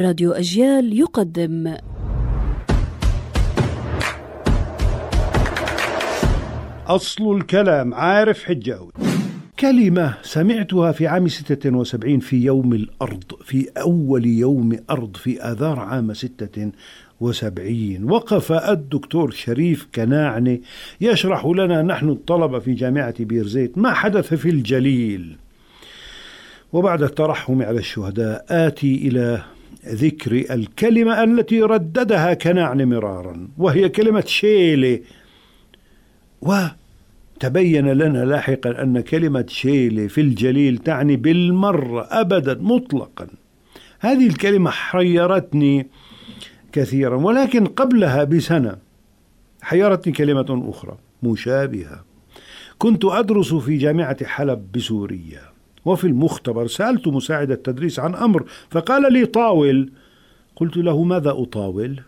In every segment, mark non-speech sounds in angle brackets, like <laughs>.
راديو أجيال يقدم. أصل الكلام عارف حجاوي كلمة سمعتها في عام 76 في يوم الأرض في أول يوم أرض في آذار عام 76 وقف الدكتور شريف كناعني يشرح لنا نحن الطلبة في جامعة بيرزيت ما حدث في الجليل. وبعد الترحم على الشهداء آتي إلى ذكر الكلمة التي رددها كناعني مرارا وهي كلمة شيلي. وتبين لنا لاحقا أن كلمة شيلي في الجليل تعني بالمرة أبدا مطلقا. هذه الكلمة حيرتني كثيرا ولكن قبلها بسنة حيرتني كلمة أخرى مشابهة. كنت أدرس في جامعة حلب بسوريا. وفي المختبر سألت مساعد التدريس عن أمر فقال لي طاول. قلت له ماذا أطاول؟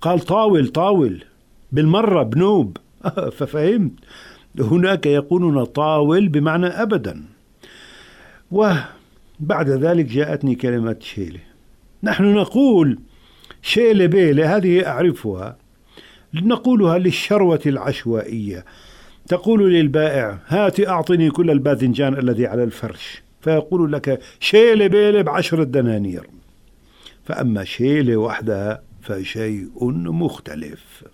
قال طاول طاول بالمرة بنوب. <laughs> ففهمت. هناك يقولون طاول بمعنى أبدا. وبعد ذلك جاءتني كلمة شيلة نحن نقول شيلة بيلة هذه أعرفها نقولها للشروة العشوائية. تقول للبائع هات أعطني كل الباذنجان الذي على الفرش. فيقول لك شيلة بيلة بعشرة دنانير فأما شيلة وحدها فشيء مختلف.